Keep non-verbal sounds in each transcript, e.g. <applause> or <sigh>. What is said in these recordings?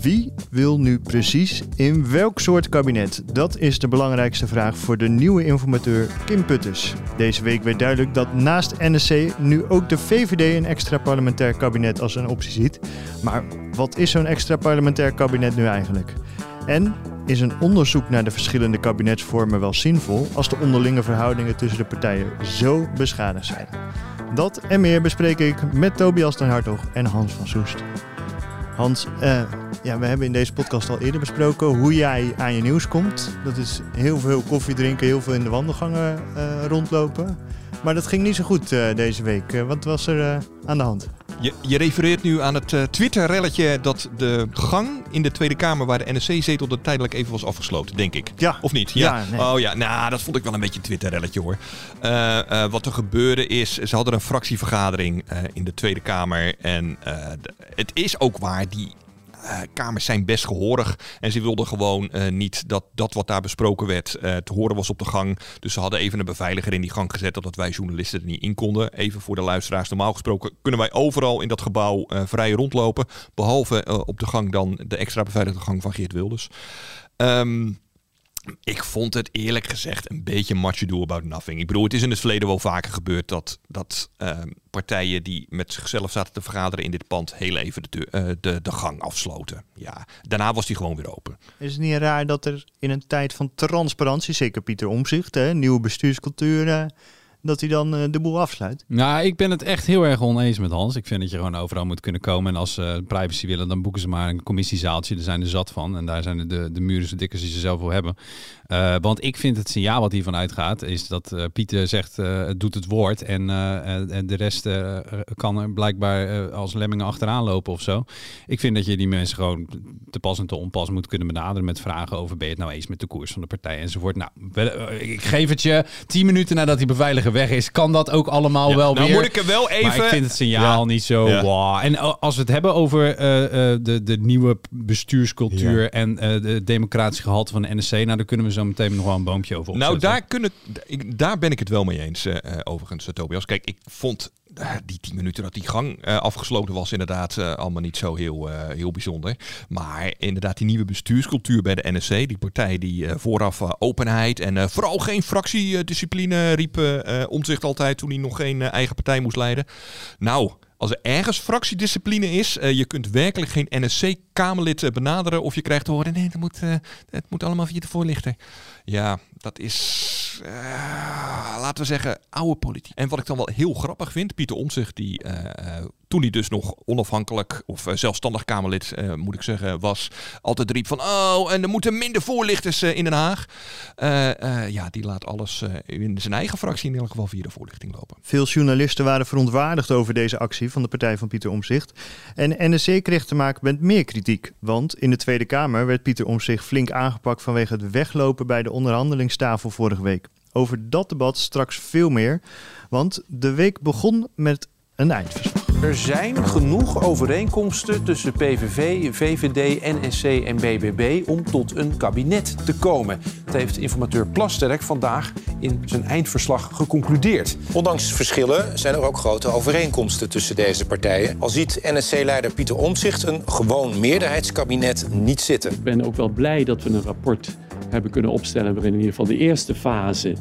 Wie wil nu precies in welk soort kabinet? Dat is de belangrijkste vraag voor de nieuwe informateur Kim Putters. Deze week werd duidelijk dat naast NSC nu ook de VVD een extra parlementair kabinet als een optie ziet. Maar wat is zo'n extra parlementair kabinet nu eigenlijk? En is een onderzoek naar de verschillende kabinetsvormen wel zinvol als de onderlinge verhoudingen tussen de partijen zo beschadigd zijn? Dat en meer bespreek ik met Tobias den Hartog en Hans van Soest. Hans, uh, ja, we hebben in deze podcast al eerder besproken hoe jij aan je nieuws komt. Dat is heel veel koffie drinken, heel veel in de wandelgangen uh, rondlopen. Maar dat ging niet zo goed uh, deze week. wat was er aan de hand? Je, je, refereert nu aan het Twitter-relletje dat de gang in de Tweede Kamer waar de NSC-zetel er tijdelijk even was afgesloten, denk ik. Ja. Of niet? Ja. ja nee. Oh ja, nou, dat vond ik wel een beetje een Twitter-relletje hoor. wat er gebeurde is, ze hadden een fractievergadering in de Tweede Kamer. En het is ook waar, die uh, kamers zijn best gehorig. En ze wilden gewoon uh, niet dat dat wat daar besproken werd uh, te horen was op de gang. Dus ze hadden even een beveiliger in die gang gezet, dat wij journalisten er niet in konden. Even voor de luisteraars. Normaal gesproken kunnen wij overal in dat gebouw vrij rondlopen. Behalve op de gang dan de extra beveiligde gang van Geert Wilders. Um, ik vond het eerlijk gezegd een beetje much ado about nothing. Ik bedoel, het is in het verleden wel vaker gebeurd dat, dat uh, partijen die met zichzelf zaten te vergaderen in dit pand heel even de, uh, de, de gang afsloten. Ja, daarna was die gewoon weer open. Is het niet raar dat er in een tijd van transparantie, zeker Pieter Omzicht, nieuwe bestuurscultuur, uh, dat hij dan uh, de boel afsluit. Nou, ik ben het echt heel erg oneens met Hans. Ik vind dat je gewoon overal moet kunnen komen. En als ze uh, privacy willen, dan boeken ze maar een commissiezaaltje. Er zijn er zat van. En daar zijn de, de muren zo dik als die ze zelf wil hebben. Uh, want ik vind het signaal wat hiervan uitgaat, is dat Pieter zegt, het doet het woord. En, en de rest kan er blijkbaar als lemmingen achteraan lopen of zo. Ik vind dat je die mensen gewoon te pas en te onpas moet kunnen benaderen met vragen over, ben je het nou eens met de koers van de partij enzovoort. Nou, ik geef het je tien minuten nadat die beveiliger weg is, kan dat ook allemaal ja, wel nou weer. moet ik er wel even... Maar ik vind het signaal ja. niet zo wow. En als we het hebben over uh, uh, de, de nieuwe bestuurscultuur en uh, de democratische gehalte van de NSC, nou dan kunnen we zo meteen nog wel een boompje over opzetten. Nou, daar, kunnen, daar ben ik het wel mee eens, overigens, Tobias. Kijk, ik vond die tien minuten dat die gang uh, afgesloten was, inderdaad uh, allemaal niet zo heel, uh, heel bijzonder. Maar inderdaad, die nieuwe bestuurscultuur bij de NSC, die partij die vooraf openheid en vooral geen fractiediscipline riep omzicht altijd toen hij nog geen eigen partij moest leiden. Nou, als er ergens fractiediscipline is, je kunt werkelijk geen NSC-Kamerlid benaderen of je krijgt te horen, nee, het moet, uh, het moet allemaal via de voorlichter. Ja, dat is, laten we zeggen, oude politiek. En wat ik dan wel heel grappig vind, Pieter Omtzigt, die toen hij dus nog onafhankelijk of zelfstandig Kamerlid, moet ik zeggen, was, altijd riep van, oh, en er moeten minder voorlichters in Den Haag. ja, die laat alles in zijn eigen fractie in elk geval via de voorlichting lopen. Veel journalisten waren verontwaardigd over deze actie van de partij van Pieter Omzicht. En NSC kreeg te maken met meer kritiek. Want in de Tweede Kamer werd Pieter Omzicht flink aangepakt vanwege het weglopen bij de onderhandelingstafel vorige week. Over dat debat straks veel meer. Want de week begon met een eindverslag. Er zijn genoeg overeenkomsten tussen PVV, VVD, NSC en BBB om tot een kabinet te komen. Dat heeft informateur Plasterk vandaag in zijn eindverslag geconcludeerd. Ondanks verschillen zijn er ook grote overeenkomsten tussen deze partijen. Al ziet NSC-leider Pieter Omtzigt een gewoon meerderheidskabinet niet zitten. Ik ben ook wel blij dat we een rapport hebben kunnen opstellen waarin in ieder geval de eerste fase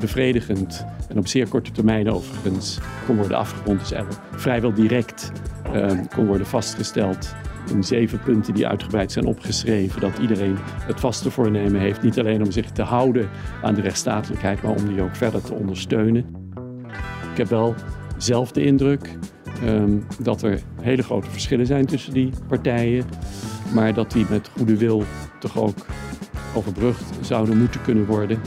bevredigend en op zeer korte termijn overigens kon worden afgerond. Dus vrijwel direct uh, kon worden vastgesteld in zeven punten die uitgebreid zijn opgeschreven. Dat iedereen het vaste voornemen heeft, niet alleen om zich te houden aan de rechtsstatelijkheid, maar om die ook verder te ondersteunen. Ik heb wel zelf de indruk um, dat er hele grote verschillen zijn tussen die partijen, maar dat die met goede wil toch ook overbrugd zouden moeten kunnen worden.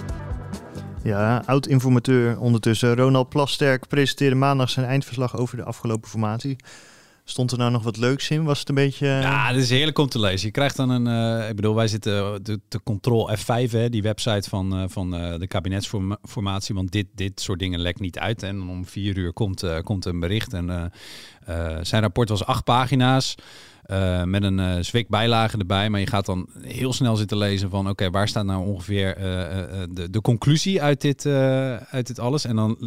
Ja, oud-informateur ondertussen Ronald Plasterk presenteerde maandag zijn eindverslag over de afgelopen formatie. Stond er nou nog wat leuks in? Was het een beetje... Ja, het is heerlijk om te lezen. Je krijgt dan een... eh, ik bedoel, wij zitten de, de Control F5, hè, die website van, eh, van eh, de kabinetsformatie. Want dit, dit soort dingen lekt niet uit. En om vier uur komt, eh, komt een bericht. En eh, eh, zijn rapport was acht pagina's. Eh, met een eh zwik bijlage erbij. Maar je gaat dan heel snel zitten lezen van... oké, waar staat nou ongeveer eh, de, de conclusie uit dit, uit dit alles? En dan,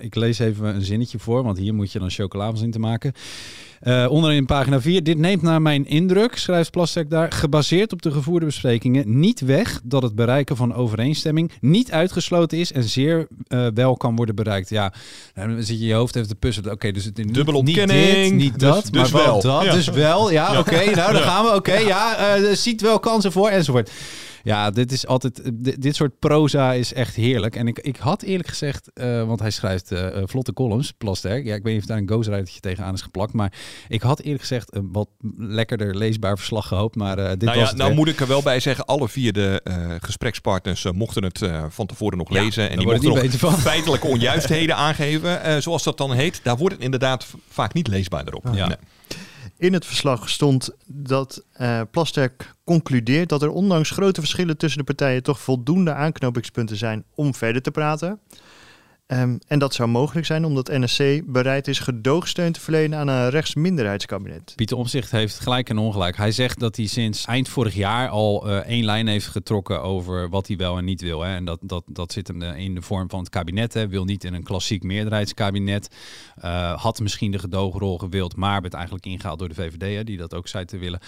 ik lees even een zinnetje voor... want hier moet je dan chocola van zien te maken. Onderin pagina 4. Dit neemt naar mijn indruk, schrijft Plastek daar, gebaseerd op de gevoerde besprekingen, niet weg dat het bereiken van overeenstemming niet uitgesloten is en zeer wel kan worden bereikt. Ja, dan zit je je hoofd even te puzzelen. Oké, dus het niet, Dubbele niet dit, niet dus- dat, dus maar wel wel. dat, Ja. dus wel. Ja, oké, nou dan gaan we. Oké, ja, eh, ziet wel kansen voor enzovoort. Ja, dit is altijd. Dit, dit soort proza is echt heerlijk. En ik, ik had eerlijk gezegd, eh, want hij schrijft eh, eh, vlotte columns, Plasterk. Ja, ik weet niet of daar een ghostwritertje tegenaan is geplakt. Maar ik had eerlijk gezegd een wat lekkerder leesbaar verslag gehoopt. Maar eh, dit nou was ja, nou weer. moet ik er wel bij zeggen, alle vier de eh, gesprekspartners eh, mochten het eh, van tevoren nog Ja, lezen. En daar die mochten nog van. feitelijke onjuistheden aangeven, eh, zoals dat dan heet. Daar wordt het inderdaad vaak niet leesbaar erop. Ja. Nee. In het verslag stond dat eh Plasterk concludeert dat er ondanks grote verschillen tussen de partijen toch voldoende aanknopingspunten zijn om verder te praten. Ehm, en dat zou mogelijk zijn omdat NSC bereid is gedoogsteun te verlenen aan een rechtsminderheidskabinet. Pieter Omzicht heeft gelijk en ongelijk. Hij zegt dat hij sinds eind vorig jaar al eh, één lijn heeft getrokken over wat hij wel en niet wil. Hè. En dat, dat, dat zit hem eh, in de vorm van het kabinet. Hè. Wil niet in een klassiek meerderheidskabinet. Eh, had misschien de gedoogrol gewild, maar werd eigenlijk ingehaald door de VVD, hè, die dat ook zei te willen.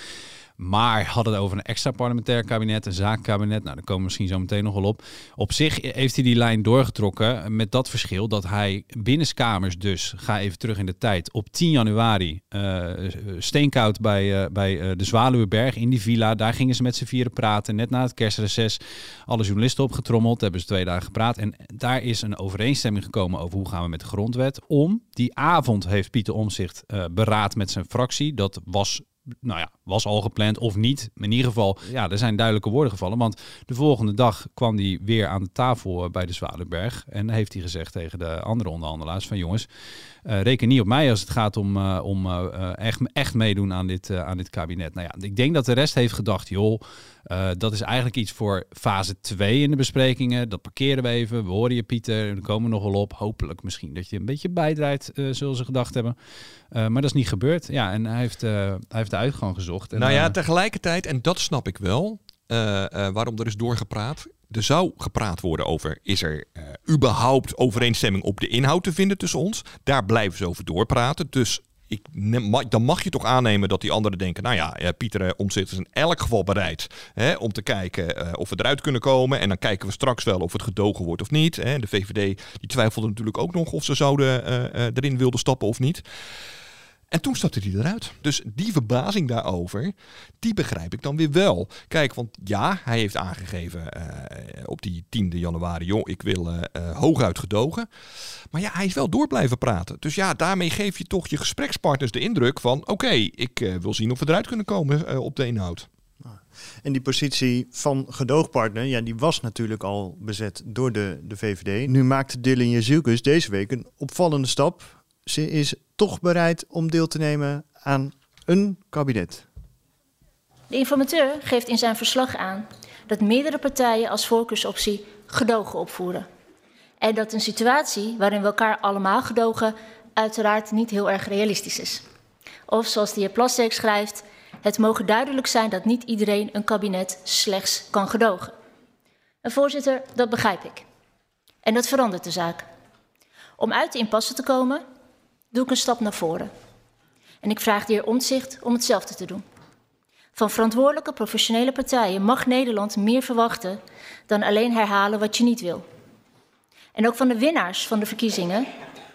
Maar had het over een extra parlementair kabinet, een zaakkabinet. Nou, daar komen we misschien zo meteen nog wel op. Op zich heeft hij die lijn doorgetrokken met dat verschil dat hij binnenskamers dus, ga even terug in de tijd, op 10 januari eh, steenkoud bij, eh, bij eh, de Zwaluweberg in die villa. Daar gingen ze met z'n vieren praten, net na het kerstreces. Alle journalisten opgetrommeld, hebben ze twee dagen gepraat. En daar is een overeenstemming gekomen over hoe gaan we met de grondwet om. Die avond heeft Pieter Omzicht beraad met zijn fractie. Dat was nou ja, was al gepland of niet. In ieder geval, ja, er zijn duidelijke woorden gevallen. Want de volgende dag kwam hij weer aan de tafel eh, bij de Zwalenberg. En heeft hij gezegd tegen de andere onderhandelaars van jongens, eh, reken niet op mij als het gaat om, eh, om eh, echt, echt meedoen aan dit, aan dit kabinet. Nou ja, ik denk dat de rest heeft gedacht, joh, dat is eigenlijk iets voor fase 2 in de besprekingen. Dat parkeren we even. We horen je Pieter, er komen we nog wel op. Hopelijk misschien dat je een beetje bijdraait, zullen ze gedacht hebben. Maar dat is niet gebeurd. Ja, en hij heeft, hij heeft de uitgang gezocht. En, Nou ja, tegelijkertijd, en dat snap ik wel, waarom er is doorgepraat. Er zou gepraat worden over, is er eh, überhaupt overeenstemming op de inhoud te vinden tussen ons? Daar blijven ze over doorpraten. Dus ik, dan mag je toch aannemen dat die anderen denken, nou ja, eh, Pieter eh, Omtzigt is in elk geval bereid hè, om te kijken of we eruit kunnen komen. En dan kijken we straks wel of het gedogen wordt of niet. Hè. De VVD die twijfelde natuurlijk ook nog of ze zouden eh, erin wilden stappen of niet. En toen stapte hij eruit. Dus die verbazing daarover, die begrijp ik dan weer wel. Kijk, want ja, hij heeft aangegeven eh, op die 10 januari, joh, ik wil eh, eh, hooguit gedogen. Maar ja, hij is wel door blijven praten. Dus ja, daarmee geef je toch je gesprekspartners de indruk van, oké, ik wil zien of we eruit kunnen komen op de inhoud. En die positie van gedoogpartner, ja, die was natuurlijk al bezet door de, de VVD. Nu maakte Dylan Jezielkus deze week een opvallende stap. Ze is toch bereid om deel te nemen aan een kabinet. De informateur geeft in zijn verslag aan dat meerdere partijen als voorkeursoptie gedogen opvoeren. En dat een situatie waarin we elkaar allemaal gedogen uiteraard niet heel erg realistisch is. Of zoals de heer schrijft, het mogen duidelijk zijn dat niet iedereen een kabinet slechts kan gedogen. En voorzitter, dat begrijp ik. En dat verandert de zaak. Om uit de impasse te komen, doe ik een stap naar voren. En ik vraag de heer Omtzigt om hetzelfde te doen. Van verantwoordelijke professionele partijen mag Nederland meer verwachten dan alleen herhalen wat je niet wil. En ook van de winnaars van de verkiezingen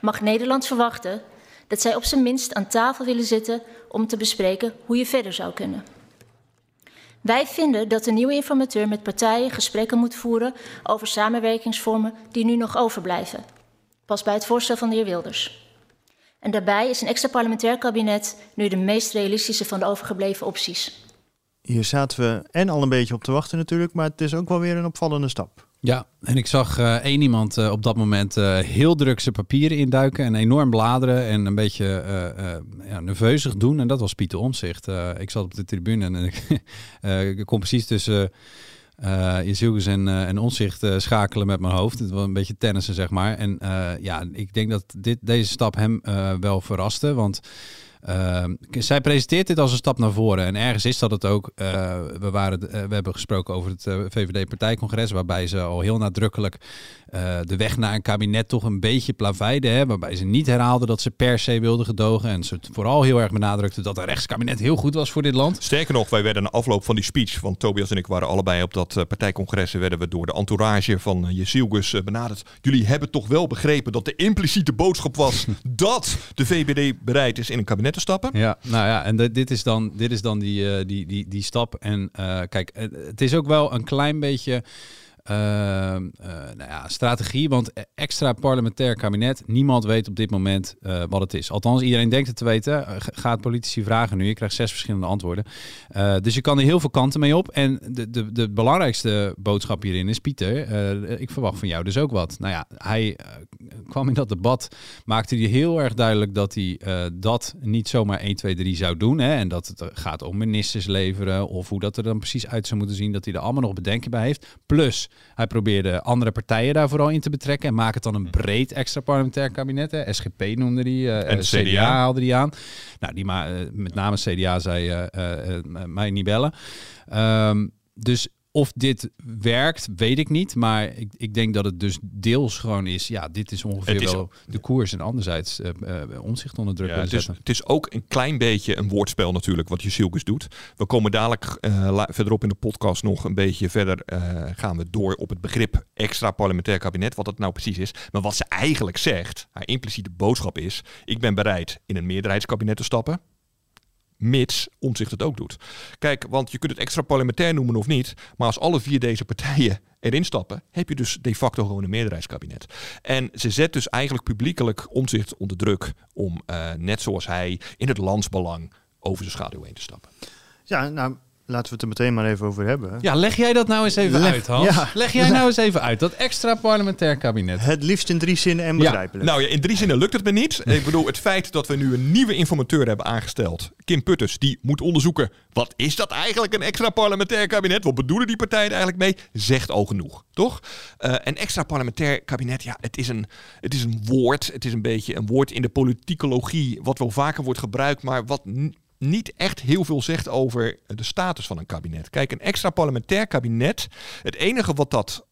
mag Nederland verwachten dat zij op zijn minst aan tafel willen zitten om te bespreken hoe je verder zou kunnen. Wij vinden dat de nieuwe informateur met partijen gesprekken moet voeren over samenwerkingsvormen die nu nog overblijven. Pas bij het voorstel van de heer Wilders. En daarbij is een extra parlementair kabinet nu de meest realistische van de overgebleven opties. hier zaten we en al een beetje op te wachten natuurlijk, maar het is ook wel weer een opvallende stap. Ja, en ik zag uh, één iemand uh, op dat moment uh, heel druk zijn papieren induiken en enorm bladeren en een beetje ja, nerveuzig doen. En dat was Pieter Omzicht. ik zat op de tribune en <laughs> ik kon precies tussen uh, Jezielgus en, en Onzicht schakelen met mijn hoofd. Het was een beetje tennissen, zeg maar. En ja, ik denk dat dit, deze stap hem wel verraste, want... Uh, zij presenteert dit als een stap naar voren. En ergens is dat het ook. Uh, we, waren, uh, we hebben gesproken over het VVD-partijcongres, waarbij ze al heel nadrukkelijk de weg naar een kabinet toch een beetje plaveide. Hè, waarbij ze niet herhaalden dat ze per se wilden gedogen. En ze vooral heel erg benadrukte dat een rechtskabinet heel goed was voor dit land. Sterker nog, wij werden na afloop van die speech, want Tobias en ik waren allebei op dat partijcongres, werden we door de entourage van Jezielgus benaderd. Jullie hebben toch wel begrepen dat de impliciete boodschap was <laughs> dat de VVD bereid is in een kabinet te stappen. Ja, nou ja, en dit is dan, dit is dan die, uh, die, die, die stap. En uh, kijk, het is ook wel een klein beetje uh, nou ja, strategie. Want e- extra parlementair kabinet, niemand weet op dit moment uh, wat het is. Althans, iedereen denkt het te weten. gaat politici vragen nu. Je krijgt zes verschillende antwoorden. Dus je kan er heel veel kanten mee op. En de, de, de belangrijkste boodschap hierin is, Pieter, ik verwacht van jou dus ook wat. Nou ja, hij kwam in dat debat, maakte hij heel erg duidelijk dat hij dat niet zomaar 1, 2, 3 zou doen. Hè, en dat het gaat om ministers leveren of hoe dat er dan precies uit zou moeten zien. Dat hij er allemaal nog bedenken bij heeft. Plus, hij probeerde andere partijen daar vooral in te betrekken en maak het dan een breed extra parlementair kabinet. Hè. SGP noemde die, uh, en de CDA, CDA haalde die aan. Nou, die maar uh, met name CDA zei mij niet bellen. Um, dus of dit werkt, weet ik niet. Maar ik, ik denk dat het dus deels gewoon is. Ja, dit is ongeveer is, wel de koers. En anderzijds uh, uh, onzicht onder druk ja, het is, het is ook een klein beetje een woordspel natuurlijk, wat Jezielkus doet. We komen dadelijk uh, verderop in de podcast nog een beetje verder. gaan we door op het begrip extra parlementair kabinet. Wat dat nou precies is. Maar wat ze eigenlijk zegt, haar impliciete boodschap is. Ik ben bereid in een meerderheidskabinet te stappen mits Omzicht het ook doet. Kijk, want je kunt het extra parlementair noemen of niet, maar als alle vier deze partijen erin stappen, heb je dus de facto gewoon een meerderheidskabinet. En ze zet dus eigenlijk publiekelijk Omzicht onder druk om, uh, net zoals hij, in het landsbelang over zijn schaduw heen te stappen. Ja, nou, Laten we het er meteen maar even over hebben. Ja, leg jij dat nou eens even uit, Hans. Ja. Leg jij nou eens even uit, dat extra parlementair kabinet. Het liefst in drie zinnen en begrijpelijk. Ja. Nou ja, in drie zinnen lukt het me niet. Ik bedoel, het feit dat we nu een nieuwe informateur hebben aangesteld, Kim Putters, die moet onderzoeken, wat is dat eigenlijk, een extra parlementair kabinet? Wat bedoelen die partijen eigenlijk mee? Zegt al genoeg, toch? Uh, een extra parlementair kabinet, ja, het is, een, het is een woord. Het is een beetje een woord in de politicologie, wat wel vaker wordt gebruikt, maar wat niet echt heel veel zegt over de status van een kabinet. Kijk, een extra parlementair kabinet, het enige wat dat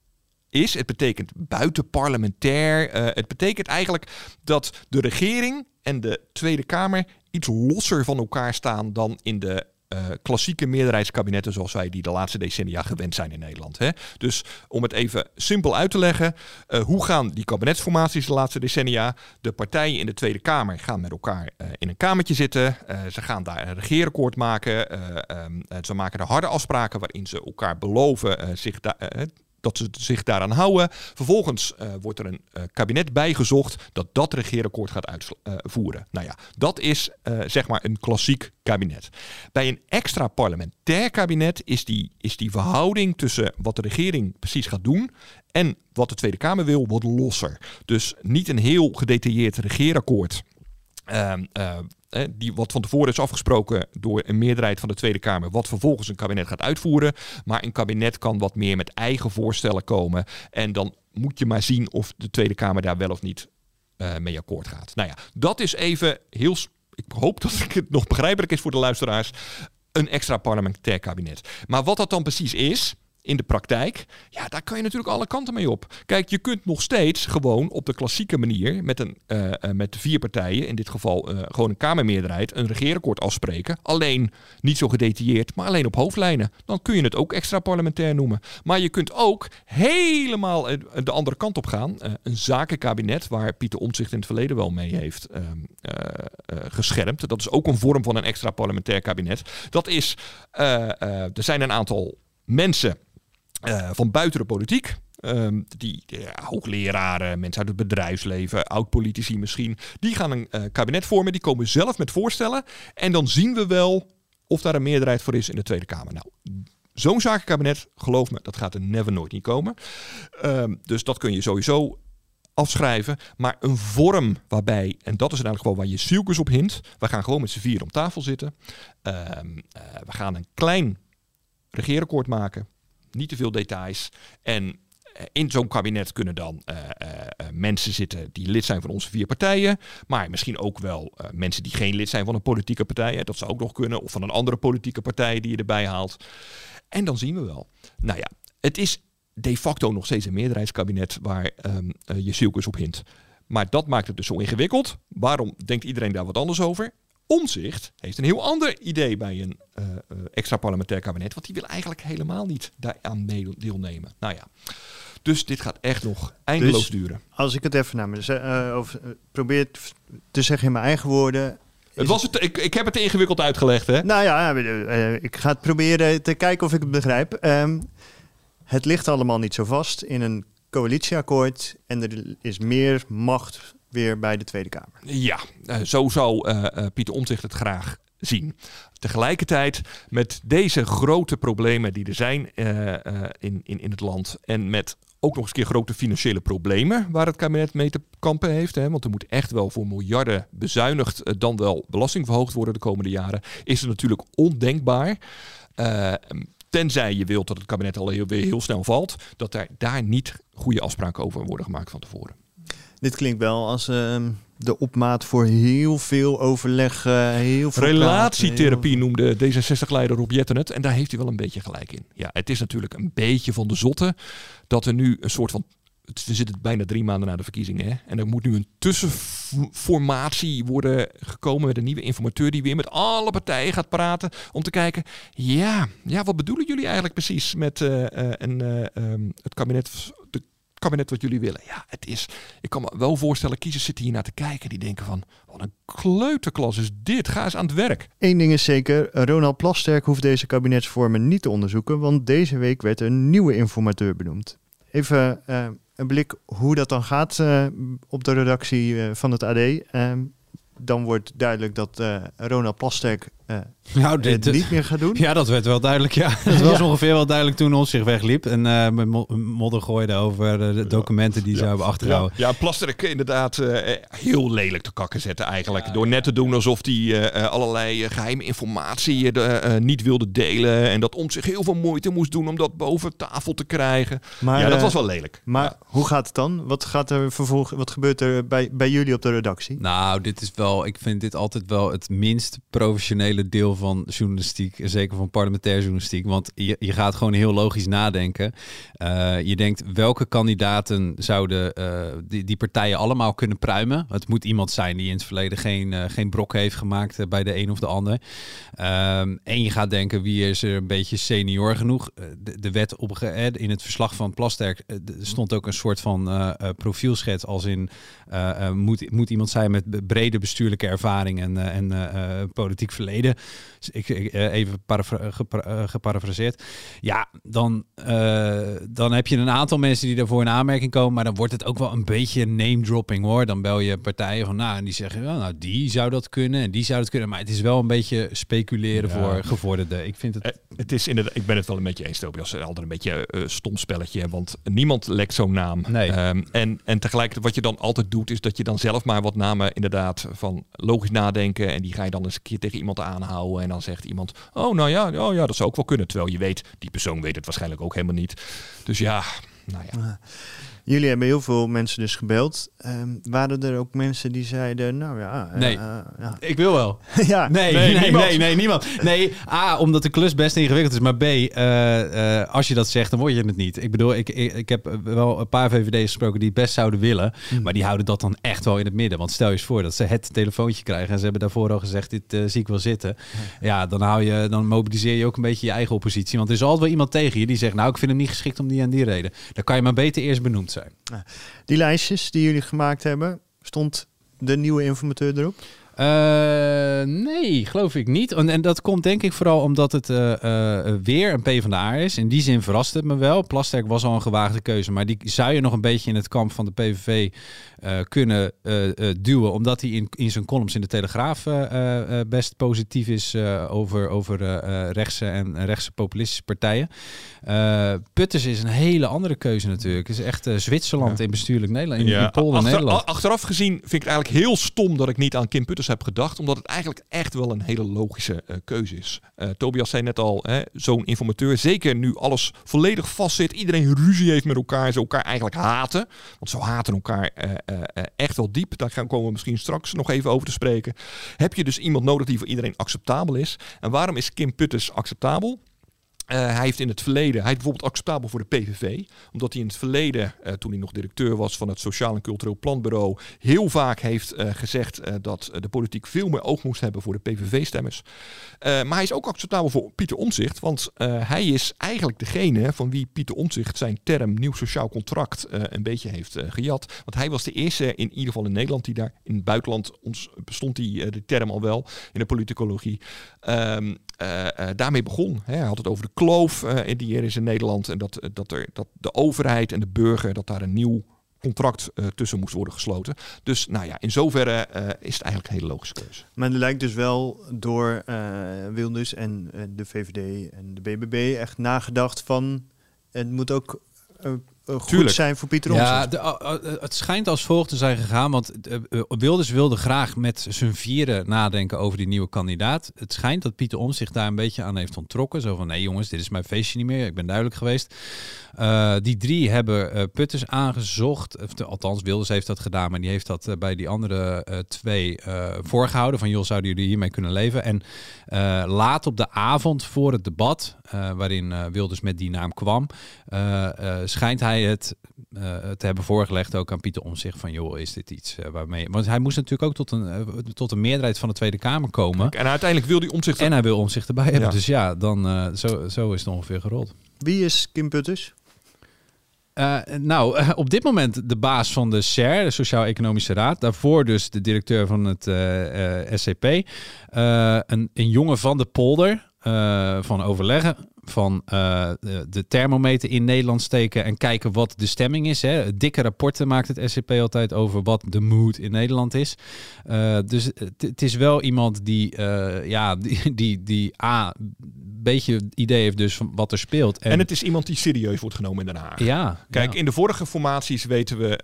is, het betekent buitenparlementair. Uh, het betekent eigenlijk dat de regering en de Tweede Kamer iets losser van elkaar staan dan in de uh, klassieke meerderheidskabinetten zoals wij die de laatste decennia gewend zijn in Nederland. Hè? Dus om het even simpel uit te leggen, uh, hoe gaan die kabinetsformaties de laatste decennia? De partijen in de Tweede Kamer gaan met elkaar uh, in een kamertje zitten. ze gaan daar een regeerakkoord maken. Um, ze maken er harde afspraken waarin ze elkaar beloven zich daar dat ze zich daaraan houden. Vervolgens uh, wordt er een uh, kabinet bijgezocht dat dat regeerakkoord gaat uitvoeren. Uh, nou ja, dat is zeg maar een klassiek kabinet. Bij een extra parlementair kabinet is die, is die verhouding tussen wat de regering precies gaat doen en wat de Tweede Kamer wil, wat losser. Dus niet een heel gedetailleerd regeerakkoord. Uh, uh, die wat van tevoren is afgesproken door een meerderheid van de Tweede Kamer, wat vervolgens een kabinet gaat uitvoeren. Maar een kabinet kan wat meer met eigen voorstellen komen. En dan moet je maar zien of de Tweede Kamer daar wel of niet uh, mee akkoord gaat. Nou ja, dat is even heel. Ik hoop dat het nog begrijpelijk is voor de luisteraars. Een extra parlementair kabinet. Maar wat dat dan precies is in de praktijk, ja, daar kan je natuurlijk alle kanten mee op. Kijk, je kunt nog steeds gewoon op de klassieke manier met, een, uh, met vier partijen, in dit geval uh, gewoon een Kamermeerderheid, een regeerakkoord afspreken. Alleen niet zo gedetailleerd, maar alleen op hoofdlijnen. Dan kun je het ook extra parlementair noemen. Maar je kunt ook helemaal de andere kant op gaan. Uh, een zakenkabinet, waar Pieter Omtzigt in het verleden wel mee heeft ehm, geschermd. Dat is ook een vorm van een extra parlementair kabinet. Dat is, er zijn een aantal mensen uh, van buiten de politiek. Um, die hoogleraren, mensen uit het bedrijfsleven, oud-politici misschien, die gaan een uh, kabinet vormen. Die komen zelf met voorstellen. En dan zien we wel of daar een meerderheid voor is in de Tweede Kamer. Nou, zo'n zakenkabinet, geloof me, dat gaat er never nooit niet komen. Ehm, dus dat kun je sowieso afschrijven. Maar een vorm waarbij, en dat is uiteindelijk gewoon waar je zielkes op hint. We gaan gewoon met z'n vier om tafel zitten. Ehm, eh, we gaan een klein regeerakkoord maken. Niet te veel details. En eh, in zo'n kabinet kunnen dan uh, uh, mensen zitten die lid zijn van onze vier partijen. Maar misschien ook wel mensen die geen lid zijn van een politieke partij. Dat zou ook nog kunnen. Of van een andere politieke partij die je erbij haalt. En dan zien we wel. Nou ja, het is de facto nog steeds een meerderheidskabinet waar um, je zielkes op hint. Maar dat maakt het dus zo ingewikkeld. Waarom denkt iedereen daar wat anders over? Omzicht heeft een heel ander idee bij een uh, extra parlementair kabinet. Want die wil eigenlijk helemaal niet daaraan deelnemen. Nou ja, dus dit gaat echt nog eindeloos Dus, duren. Als ik het even naar me uh, over, probeer te zeggen in mijn eigen woorden. Het was het, ik, ik heb het te ingewikkeld uitgelegd, hè? Nou ja, ik ga het proberen te kijken of ik het begrijp. Um, het ligt allemaal niet zo vast in een coalitieakkoord en er is meer macht weer bij de Tweede Kamer. Ja, uh, zo zou uh, uh, Pieter Omtzigt het graag zien. Tegelijkertijd met deze grote problemen die er zijn in, in, in het land en met ook nog eens keer grote financiële problemen waar het kabinet mee te kampen heeft. Hè, want er moet echt wel voor miljarden bezuinigd, dan wel belasting verhoogd worden de komende jaren. Is het natuurlijk ondenkbaar. Tenzij je wilt dat het kabinet al heel, weer heel snel valt, dat er daar niet goede afspraken over worden gemaakt van tevoren. Dit klinkt wel als uh, de opmaat voor heel veel overleg, uh, heel veel Relatietherapie heel... noemde D66-leider Rob Jetten het. En daar heeft hij wel een beetje gelijk in. Ja, het is natuurlijk een beetje van de zotte dat er nu een soort van we zitten bijna drie maanden na de verkiezingen. Hè? En er moet nu een tussenformatie worden gekomen met een nieuwe informateur die weer met alle partijen gaat praten. Om te kijken, ja, ja wat bedoelen jullie eigenlijk precies met uh, uh, een, uh, um, het kabinet, kabinet wat jullie willen? Ja, het is, ik kan me wel voorstellen, kiezers zitten hier naar te kijken. Die denken van, wat een kleuterklas is dit, ga eens aan het werk. Eén ding is zeker, Ronald Plasterk hoeft deze kabinetsvormen niet te onderzoeken. Want deze week werd een nieuwe informateur benoemd. Even een blik hoe dat dan gaat uh, op de redactie uh, van het AD. Uh, dan wordt duidelijk dat Ronald Plasterk nou, dit, het niet meer gaat doen. Ja, dat werd wel duidelijk. Ja, <laughs> dat was ja. ongeveer wel duidelijk toen ons zich wegliep en uh, met modder gooide over de documenten die ja. ze hebben achterhouden. Ja, ja Plasterk inderdaad uh, heel lelijk te kakken zetten eigenlijk. Ja, Door net te doen alsof hij uh, allerlei geheime informatie niet wilde delen en dat om zich heel veel moeite moest doen om dat boven tafel te krijgen. Maar, ja, dat was wel lelijk. Maar hoe gaat het dan? Wat gaat er vervolg? Wat gebeurt er bij, bij jullie op de redactie? Nou, dit is wel. Ik vind dit altijd wel het minst professionele deel van journalistiek, zeker van parlementaire journalistiek. Want je, je gaat gewoon heel logisch nadenken. Uh, je denkt welke kandidaten zouden uh, die, die partijen allemaal kunnen pruimen. Het moet iemand zijn die in het verleden geen, uh, geen brok heeft gemaakt bij de een of de ander. Um, en je gaat denken wie is er een beetje senior genoeg. De, de wet op in het verslag van Plasterk stond ook een soort van profielschets als in moet, moet iemand zijn met brede bestuurlijke ervaring en, en politiek verleden. Dus ik, ik even parafra gepara geparafraseerd. Ja, dan, uh, dan heb je een aantal mensen die daarvoor in aanmerking komen. Maar dan wordt het ook wel een beetje name dropping hoor. Dan bel je partijen van nou en die zeggen oh, nou die zou dat kunnen en die zou dat kunnen. Maar het is wel een beetje speculeren ja. voor gevorderden. Ik vind het. Uh, het is inderdaad. Ik ben het wel een beetje eens, Tobias. Altijd een beetje uh, stom spelletje, want niemand lekt zo'n naam. Nee. Um, en en tegelijkertijd wat je dan altijd doet is dat je dan zelf maar wat namen inderdaad van logisch nadenken en die ga je dan eens een keer tegen iemand aanhouden en dan zegt iemand, oh nou ja, oh ja, dat zou ook wel kunnen. Terwijl je weet, die persoon weet het waarschijnlijk ook helemaal niet. Dus ja, nou ja. Jullie hebben heel veel mensen dus gebeld. Um, waren er ook mensen die zeiden, nou ja... Nee, uh, ja. ik wil wel. <laughs> ja. Nee, nee, nee, niemand. nee, nee, niemand. Nee, A, omdat de klus best ingewikkeld is. Maar B, uh, uh, als je dat zegt, dan word je het niet. Ik bedoel, ik, ik, ik heb wel een paar VVD's gesproken die het best zouden willen. Mm. Maar die houden dat dan echt wel in het midden. Want stel je eens voor dat ze het telefoontje krijgen... en ze hebben daarvoor al gezegd, dit zie ik wel zitten. Ja. ja, dan, hou je, dan mobiliseer je ook een beetje je eigen oppositie. Want er is altijd wel iemand tegen je die zegt... nou, ik vind hem niet geschikt om die en die reden. Dan kan je maar beter eerst benoemd zijn. Die lijstjes die jullie gemaakt hebben, stond de nieuwe informateur erop? Uh, nee, geloof ik niet. En, en, dat komt denk ik vooral omdat het uh, uh, weer een PvdA is. In die zin verrast het me wel. Plasterk was al een gewaagde keuze, maar die zou je nog een beetje in het kamp van de PVV kunnen duwen. Omdat hij in, in zijn columns in de Telegraaf best positief is over, over rechtse en rechtse populistische partijen. Putters is een hele andere keuze natuurlijk. Het is echt Zwitserland in bestuurlijk Nederland, in, ja. in Polen Nederland. Achteraf gezien vind ik het eigenlijk heel stom dat ik niet aan Kim Putters heb gedacht, omdat het eigenlijk echt wel een hele logische uh, keuze is. Uh, Tobias zei net al, zo'n informateur, zeker nu alles volledig vastzit, iedereen ruzie heeft met elkaar, ze elkaar eigenlijk haten. Want ze haten elkaar uh, echt wel diep. Daar gaan komen we misschien straks nog even over te spreken. Heb je dus iemand nodig die voor iedereen acceptabel is? En waarom is Kim Putters acceptabel? Uh, hij heeft in het verleden, hij is bijvoorbeeld acceptabel voor de PVV, omdat hij in het verleden, uh, toen hij nog directeur was van het Sociaal en Cultureel Planbureau, heel vaak heeft uh, gezegd dat de politiek veel meer oog moest hebben voor de PVV-stemmers. maar hij is ook acceptabel voor Pieter Omzicht, want hij is eigenlijk degene van wie Pieter Omzicht zijn term nieuw sociaal contract een beetje heeft gejat. Want hij was de eerste, in ieder geval in Nederland, die daar in het buitenland ons bestond die de term al wel in de politicologie. Um, daarmee begon. Hè. Hij had het over de kloof uh, die er is in Nederland. En dat, dat, er, dat de overheid en de burger, dat daar een nieuw contract tussen moest worden gesloten. Dus nou ja, in zoverre is het eigenlijk een hele logische keuze. Maar er lijkt dus wel door Wilders en de VVD en de BBB echt nagedacht van... het moet ook goed Tuurlijk. zijn voor Pieter Ja, de, het schijnt als volgt te zijn gegaan. Want Wilders wilde graag met zijn vieren nadenken over die nieuwe kandidaat. Het schijnt dat Pieter Omtzigt zich daar een beetje aan heeft ontrokken. Zo van, nee jongens, dit is mijn feestje niet meer. Ik ben duidelijk geweest. Uh, die drie hebben uh, Putters aangezocht. Of, althans, Wilders heeft dat gedaan. Maar die heeft dat uh, bij die andere twee voorgehouden. Van, joh, zouden jullie hiermee kunnen leven? En laat op de avond voor het debat, waarin Wilders met die naam kwam, schijnt hij het te hebben voorgelegd ook aan Pieter Omzicht van joh, is dit iets waarmee... Want hij moest natuurlijk ook tot een, tot een meerderheid van de Tweede Kamer komen. En uiteindelijk wil hij Omzicht... En hij wil Omzicht erbij hebben. Ja. Dus ja, dan, zo, zo is het ongeveer gerold. Wie is Kim Putters? Uh, nou, uh, op dit moment de baas van de SER, de Sociaal-Economische Raad. Daarvoor dus de directeur van het uh, SCP. Een, een, jongen van de polder, van overleggen van uh, de thermometer in Nederland steken en kijken wat de stemming is. Hè. Dikke rapporten maakt het SCP altijd over wat de mood in Nederland is. Uh, dus het is wel iemand die, uh, ja, die, die, die A, beetje idee heeft dus van wat er speelt. En, en, het is iemand die serieus wordt genomen in Den Haag. Ja. Kijk, in de vorige formaties weten we,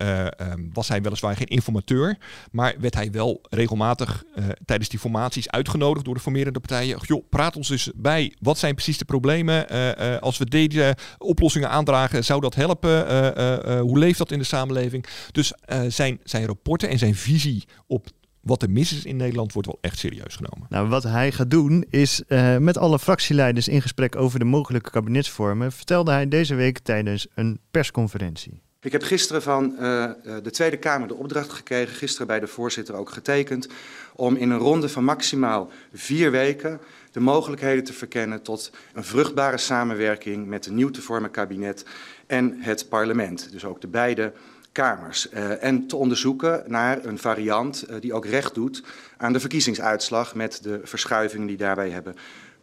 um, was hij weliswaar geen informateur, maar werd hij wel regelmatig tijdens die formaties uitgenodigd door de formerende partijen. Joh, praat ons eens bij, wat zijn precies de problemen? Uh, als we deze oplossingen aandragen, zou dat helpen? Uh, hoe leeft dat in de samenleving? Dus zijn, zijn rapporten en zijn visie op wat er mis is in Nederland wordt wel echt serieus genomen. Nou, wat hij gaat doen is uh, met alle fractieleiders in gesprek over de mogelijke kabinetsvormen, vertelde hij deze week tijdens een persconferentie. Ik heb gisteren van uh, de Tweede Kamer de opdracht gekregen, gisteren bij de voorzitter ook getekend, om in een ronde van maximaal vier weken de mogelijkheden te verkennen tot een vruchtbare samenwerking met een nieuw te vormen kabinet en het parlement. Dus ook de beide kamers. Uh, en te onderzoeken naar een variant uh, die ook recht doet aan de verkiezingsuitslag met de verschuivingen die daarbij hebben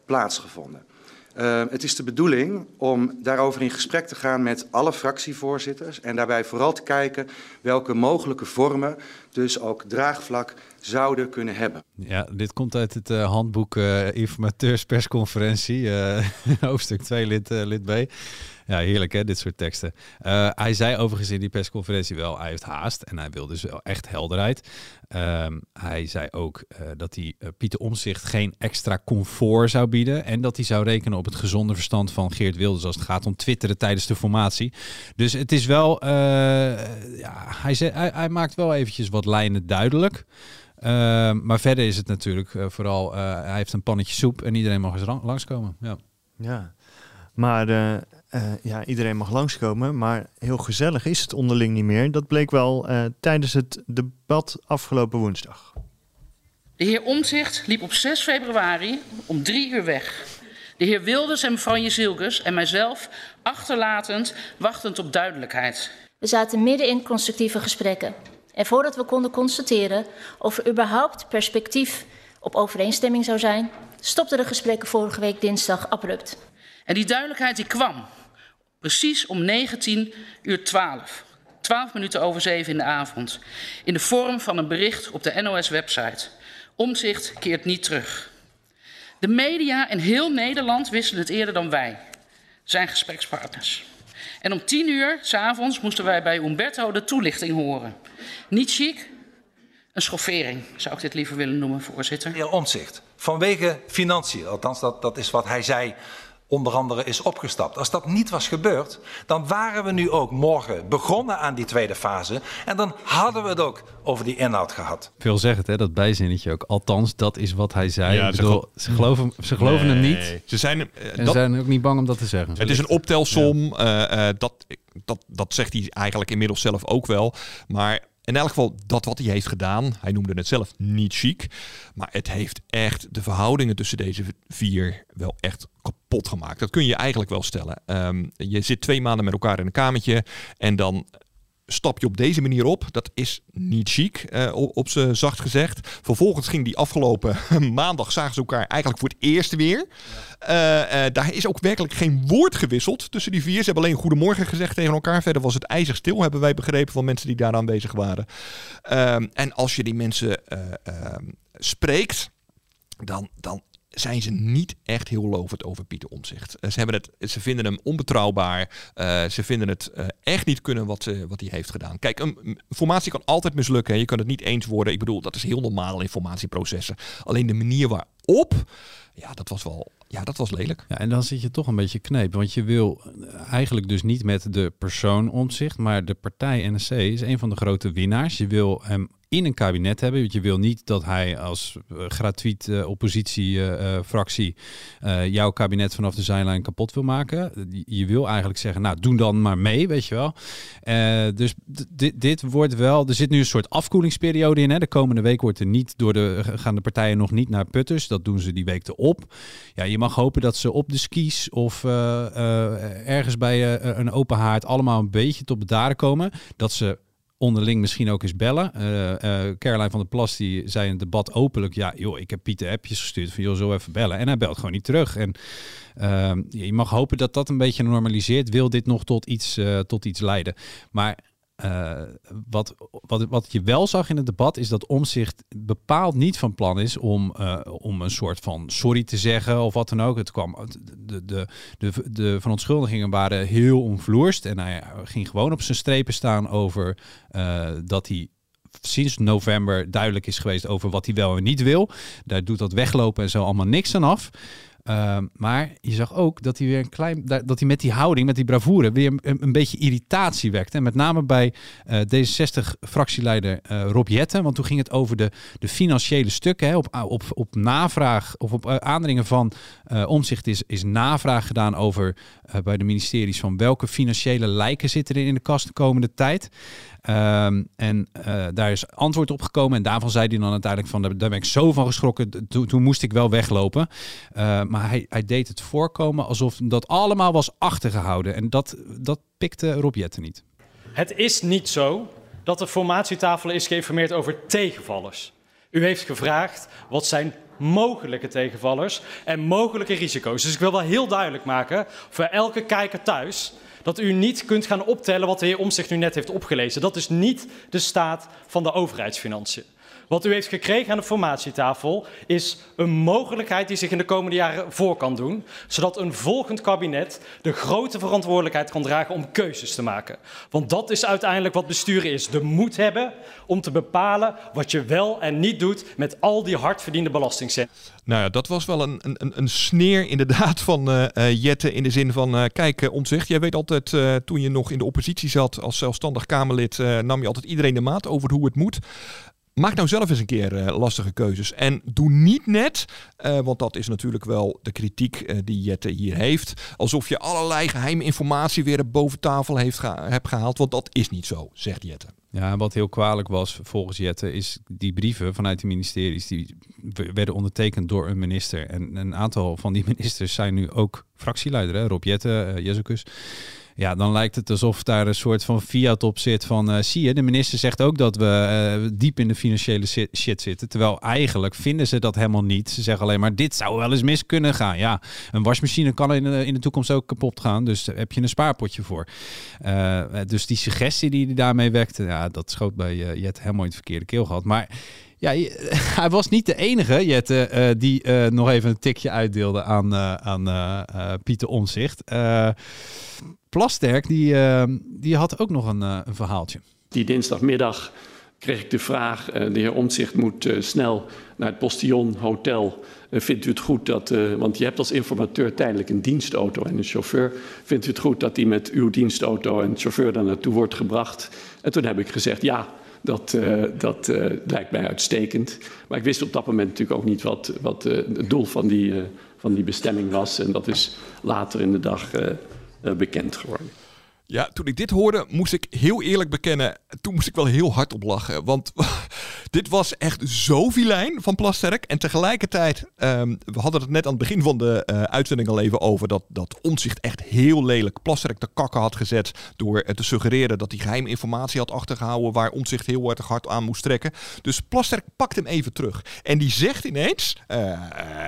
plaatsgevonden. Uh, het is de bedoeling om daarover in gesprek te gaan met alle fractievoorzitters en daarbij vooral te kijken welke mogelijke vormen dus ook draagvlak zouden kunnen hebben. Ja, dit komt uit het uh, handboek uh, informateurspersconferentie, <laughs> hoofdstuk 2 lid, lid B. Ja, heerlijk hè, dit soort teksten. Uh, hij zei overigens in die persconferentie wel, hij heeft haast en hij wil dus wel echt helderheid. Um, hij zei ook uh, dat hij uh, Pieter Omzicht geen extra comfort zou bieden en dat hij zou rekenen op het gezonde verstand van Geert Wilders als het gaat om twitteren tijdens de formatie. Dus het is wel, ja, hij, zei, hij, hij, maakt wel eventjes wat lijnen duidelijk. Ehm, maar verder is het natuurlijk vooral, hij heeft een pannetje soep en iedereen mag eens langskomen. Ja. ja, maar uh, ja, iedereen mag langskomen, maar heel gezellig is het onderling niet meer. Dat bleek wel uh, tijdens het debat afgelopen woensdag. De heer Omzicht liep op 6 februari om drie uur weg. De heer Wilders en mevrouw Jezilgus en mijzelf achterlatend, wachtend op duidelijkheid. We zaten midden in constructieve gesprekken. En voordat we konden constateren of er überhaupt perspectief op overeenstemming zou zijn, stopten de gesprekken vorige week dinsdag abrupt. En die duidelijkheid die kwam precies om 19 uur 12. 12 minuten over 7 in de avond. In de vorm van een bericht op de NOS-website. Omzicht keert niet terug. De media in heel Nederland wisten het eerder dan wij, zijn gesprekspartners. En om 10 uur s'avonds moesten wij bij Umberto de toelichting horen. Niet chic, een schoffering zou ik dit liever willen noemen, voorzitter. Heer Omtzigt, vanwege financiën, althans dat, dat is wat hij zei onder andere is opgestapt. Als dat niet was gebeurd, dan waren we nu ook morgen begonnen aan die tweede fase. En dan hadden we het ook over die inhoud gehad. Veel zeggen hè, dat bijzinnetje ook. Althans, dat is wat hij zei. Ja, ze geloven, ze geloven hem niet. Ze zijn, eh, en dat- zijn ook niet bang om dat te zeggen. Het is een optelsom. eh, eh, dat, dat, dat zegt hij eigenlijk inmiddels zelf ook wel. Maar in elk geval, dat wat hij heeft gedaan, hij noemde het zelf niet chic. Maar het heeft echt de verhoudingen tussen deze vier wel echt kapot gemaakt. Dat kun je eigenlijk wel stellen. Ehm, je zit twee maanden met elkaar in een kamertje en dan stap je op deze manier op. Dat is niet chic, eh, op, zacht gezegd. Vervolgens ging die afgelopen <laughs> maandag zagen ze elkaar eigenlijk voor het eerst weer. Eh, eh, daar is ook werkelijk geen woord gewisseld tussen die vier. Ze hebben alleen goedemorgen gezegd tegen elkaar. Verder was het ijzig stil, hebben wij begrepen van mensen die daar aanwezig waren. Ehm, en als je die mensen eh, ehm, spreekt, dan, dan zijn ze niet echt heel lovend over Pieter Omzicht. Ze, hebben het, ze vinden hem onbetrouwbaar. Eh, ze vinden het eh, echt niet kunnen wat, eh, wat hij heeft gedaan. Kijk, een formatie kan altijd mislukken. Je kan het niet eens worden. Ik bedoel, dat is heel normaal in formatieprocessen. Alleen de manier waarop, ja, dat was wel, ja, dat was lelijk. Ja, en dan zit je toch een beetje kneep. Want je wil eigenlijk dus niet met de persoon omzicht, maar de partij NSC is een van de grote winnaars. Je wil hem in een kabinet hebben. Want je wil niet dat hij als eh, gratuit eh, oppositiefractie eh, jouw kabinet vanaf de zijlijn kapot wil maken. Je wil eigenlijk zeggen, nou, doe dan maar mee, weet je wel. Dus dit, wordt wel, er zit nu een soort afkoelingsperiode in. Hè. De komende week wordt er niet door de, gaan de partijen nog niet naar putters. Dat doen ze die week erop. Ja, je mag hopen dat ze op de skis of ergens bij een open haard allemaal een beetje tot bedaren komen. Dat ze onderling misschien ook eens bellen. Caroline van der Plas die zei in het debat openlijk... ja, joh, ik heb Pieter appjes gestuurd van... joh, zo even bellen. En hij belt gewoon niet terug. En ehm, je mag hopen dat dat een beetje normaliseert. Wil dit nog tot iets, eh, tot iets leiden? Maar eh, wat, wat, wat je wel zag in het debat is dat Omzicht bepaald niet van plan is om, eh, om een soort van sorry te zeggen of wat dan ook. Het kwam, de, de, de, de verontschuldigingen waren heel omvloerst en hij ging gewoon op zijn strepen staan over eh, dat hij sinds november duidelijk is geweest over wat hij wel en niet wil. Daar doet dat weglopen en zo allemaal niks aan af. Ehm, maar je zag ook dat hij weer een klein, da- dat hij met die houding, met die bravoure, weer een, een beetje irritatie wekte. En met name bij eh, D66-fractieleider eh Rob Jetten, want toen ging het over de, de financiële stukken. Hè, op, op, op navraag of op eh, aandringen van omzicht is, is navraag gedaan over bij de ministeries van welke financiële lijken zitten er in de kast de komende tijd. Ehm, en eh, daar is antwoord op gekomen. En daarvan zei hij dan uiteindelijk van, daar ben ik zo van geschrokken. Toen, moest ik wel weglopen. Eh, maar hij, hij deed het voorkomen alsof dat allemaal was achtergehouden. En dat, dat pikte Rob Jetten niet. Het is niet zo dat de formatietafel is geïnformeerd over tegenvallers. U heeft gevraagd wat zijn mogelijke tegenvallers en mogelijke risico's. Dus ik wil wel heel duidelijk maken voor elke kijker thuis dat u niet kunt gaan optellen wat de heer Omtzigt nu net heeft opgelezen. Dat is niet de staat van de overheidsfinanciën. Wat u heeft gekregen aan de formatietafel is een mogelijkheid die zich in de komende jaren voor kan doen, zodat een volgend kabinet de grote verantwoordelijkheid kan dragen om keuzes te maken. Want dat is uiteindelijk wat besturen is: de moed hebben om te bepalen wat je wel en niet doet met al die hardverdiende belastingcenten. Nou ja, dat was wel een, een, een sneer inderdaad van eh eh, Jette in de zin van, eh, kijk uh, Omtzigt, jij weet altijd, toen je nog in de oppositie zat als zelfstandig Kamerlid, nam je altijd iedereen de maat over hoe het moet. Maak nou zelf eens een keer eh, lastige keuzes. En doe niet net, eh, want dat is natuurlijk wel de kritiek eh, die Jette hier heeft. Alsof je allerlei geheime informatie weer boven tafel heeft hebt gehaald. Want dat is niet zo, zegt Jette. Ja, wat heel kwalijk was volgens Jette, is die brieven vanuit de ministeries, die werden ondertekend door een minister. En een aantal van die <laughs> ministers zijn nu ook fractieleider, hè? Rob Jette, Jezus. Ja, dan lijkt het alsof daar een soort van fiat op zit van... Uh, zie je, de minister zegt ook dat we uh, diep in de financiële shit zitten. Terwijl eigenlijk vinden ze dat helemaal niet. Ze zeggen alleen maar, dit zou wel eens mis kunnen gaan. Ja, een wasmachine kan in de, in de toekomst ook kapot gaan. Dus daar heb je een spaarpotje voor. Uh, dus die suggestie die hij daarmee wekte... Ja, dat schoot bij Jet helemaal in het verkeerde keel gehad. Maar... Ja, <laughs> hij was niet de enige, Jette, die nog even een tikje uitdeelde aan, uh, aan Pieter Omzicht. Plasterk, die, die had ook nog een, een verhaaltje. Die dinsdagmiddag kreeg ik de vraag, de heer Omtzigt moet snel naar het Postillon Hotel. vindt u het goed dat, want je hebt als informateur tijdelijk een dienstauto en een chauffeur. Vindt u het goed dat die met uw dienstauto en chauffeur daar naartoe wordt gebracht? En toen heb ik gezegd, ja, dat, dat lijkt mij uitstekend. Maar ik wist op dat moment natuurlijk ook niet wat, wat het doel van die, van die bestemming was. En dat is later in de dag bekend geworden. Ja, toen ik dit hoorde, moest ik heel eerlijk bekennen, toen moest ik wel heel hard op lachen. Want <laughs> dit was echt zo vilijn van Plasterk. En tegelijkertijd, um, we hadden het net aan het begin van de uh, uitzending al even over dat, dat Omzicht echt heel lelijk Plasterk de kakken had gezet. Door te suggereren dat hij geheime informatie had achtergehouden waar Omzicht heel erg hard aan moest trekken. Dus Plasterk pakt hem even terug. En die zegt ineens, uh,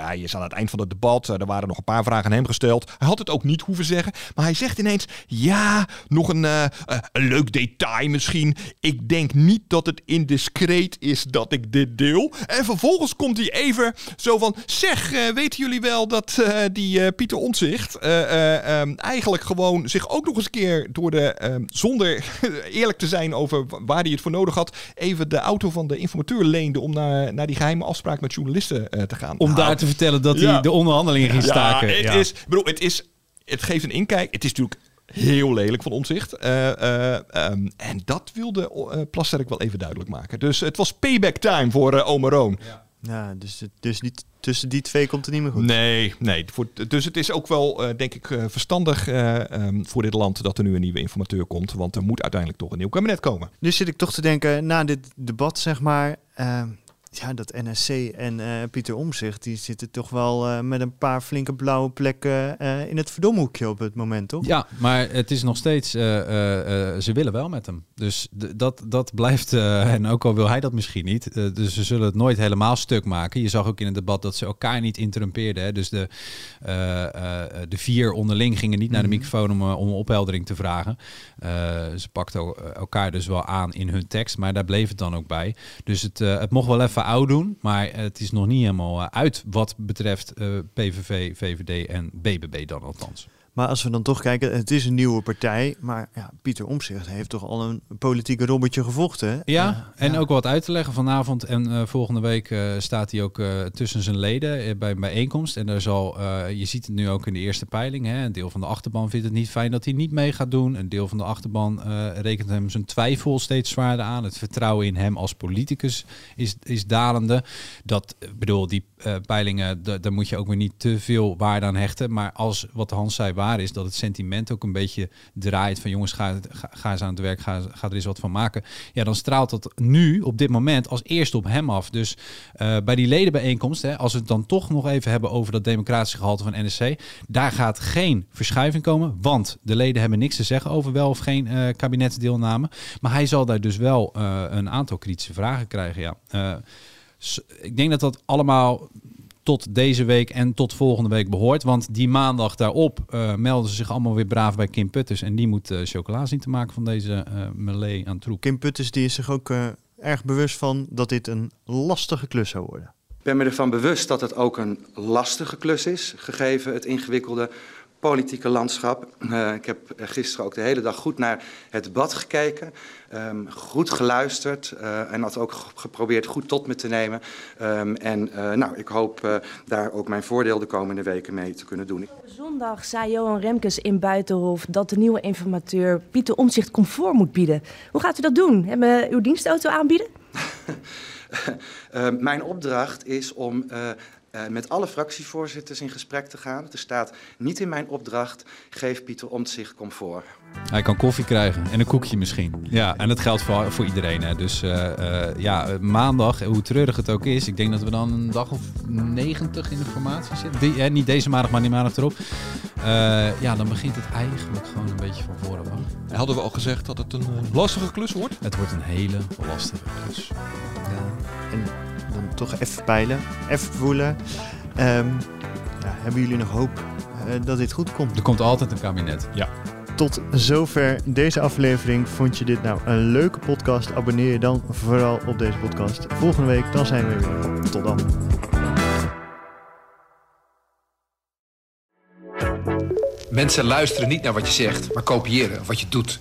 hij is aan het eind van het debat, er waren nog een paar vragen aan hem gesteld. Hij had het ook niet hoeven zeggen, maar hij zegt ineens, ja, nog een, uh, een leuk detail misschien. Ik denk niet dat het indiscreet is dat ik dit deel. En vervolgens komt hij even zo van: Zeg, uh, weten jullie wel dat uh, die Pieter Ontzicht um, eigenlijk gewoon zich ook nog eens een keer door de, ehm, zonder <laughs> eerlijk te zijn over waar hij het voor nodig had, even de auto van de informateur leende om naar, naar die geheime afspraak met journalisten te gaan. Om daar te vertellen dat hij de onderhandelingen ging staken. Ja, het, ja. Is, bedoel, het is. Het geeft een inkijk. Het is natuurlijk heel lelijk van omzicht. Uh, uh, um, en dat wilde uh, Plasterk wel even duidelijk maken. Dus het was payback time voor Omeroon. Ja, ja dus, dus niet, tussen die twee komt het niet meer goed. Nee, nee. Voor, dus het is ook wel, denk ik, verstandig um, voor dit land dat er nu een nieuwe informateur komt. Want er moet uiteindelijk toch een nieuw kabinet komen. Dus zit ik toch te denken, na dit debat, zeg maar ehm, ja, dat NSC en uh, Pieter Omzicht, die zitten toch wel uh, met een paar flinke blauwe plekken uh, in het verdomhoekje op het moment, toch? Ja, maar het is nog steeds, ze willen wel met hem. Dus dat, dat blijft, <laughs> en ook al wil hij dat misschien niet, dus ze zullen het nooit helemaal stuk maken. Je zag ook in het debat dat ze elkaar niet interrumpeerden. Hè? Dus de, de vier onderling gingen niet naar de microfoon om, om opheldering te vragen. ze pakten elkaar dus wel aan in hun tekst, maar daar bleef het dan ook bij. Dus het, het mocht wel even oud doen. Maar het is nog niet helemaal eh, uit wat betreft uh, PVV, VVD en BBB dan althans. Maar als we dan toch kijken, het is een nieuwe partij. Maar ja, Pieter Omtzigt heeft toch al een politieke robbertje gevochten. Ja, uh, en ja. ook wat uit te leggen. Vanavond en uh, volgende week uh, staat hij ook tussen zijn leden bij een bijeenkomst. En daar zal, je ziet het nu ook in de eerste peiling. Hè, een deel van de achterban vindt het niet fijn dat hij niet mee gaat doen. Een deel van de achterban rekent hem zijn twijfel steeds zwaarder aan. Het vertrouwen in hem als politicus is, is dalende. Dat bedoel, die peilingen, daar moet je ook weer niet te veel waarde aan hechten. Maar als wat Hans zei waar is, dat het sentiment ook een beetje draait van jongens, ga, ga, eens aan het werk, ga, ga er eens wat van maken. Ja, dan straalt dat nu op dit moment als eerste op hem af. Dus uh, bij die ledenbijeenkomst, hè, als we het dan toch nog even hebben over dat democratische gehalte van NSC, daar gaat geen verschuiving komen, want de leden hebben niks te zeggen over wel of geen uh, kabinetsdeelname. Maar hij zal daar dus wel een aantal kritische vragen krijgen, ja. Ik denk dat dat allemaal tot deze week en tot volgende week behoort. Want die maandag daarop uh, melden ze zich allemaal weer braaf bij Kim Putters. En die moet uh, chocola zien te maken van deze uh, melee aan troep. Kim Putters die is zich ook erg bewust van dat dit een lastige klus zou worden. Ik ben me ervan bewust dat het ook een lastige klus is, gegeven het ingewikkelde politieke landschap. Uh, ik heb gisteren ook de hele dag goed naar het debat gekeken, um, goed geluisterd uh, en had ook geprobeerd goed tot me te nemen. Um, en uh, nou, ik hoop daar ook mijn voordeel de komende weken mee te kunnen doen. Zondag zei Johan Remkes in Buitenhof dat de nieuwe informateur Pieter Omtzigt comfort moet bieden. Hoe gaat u dat doen? Hebben uw dienstauto aanbieden? uh, <laughs> mijn opdracht is om uh, uh, met alle fractievoorzitters in gesprek te gaan. Er staat niet in mijn opdracht, geef Pieter Omtzigt comfort. Hij kan koffie krijgen en een koekje misschien. Ja, en dat geldt voor, voor iedereen. Hè. Dus uh, uh, ja, maandag, hoe treurig het ook is, ik denk dat we dan een dag of 90 in de formatie zitten. Die, hè, niet deze maandag, maar die maandag erop. ja, dan begint het eigenlijk gewoon een beetje van voren af. Hadden we al gezegd dat het een lastige klus wordt? Het wordt een hele lastige klus. Ja, en dan toch even peilen, even voelen. Um, ja, hebben jullie nog hoop uh, dat dit goed komt? Er komt altijd een kabinet. Ja. Tot zover deze aflevering. Vond je dit nou een leuke podcast? Abonneer je dan vooral op deze podcast. Volgende week dan zijn we weer. Tot dan. Mensen luisteren niet naar wat je zegt, maar kopiëren wat je doet.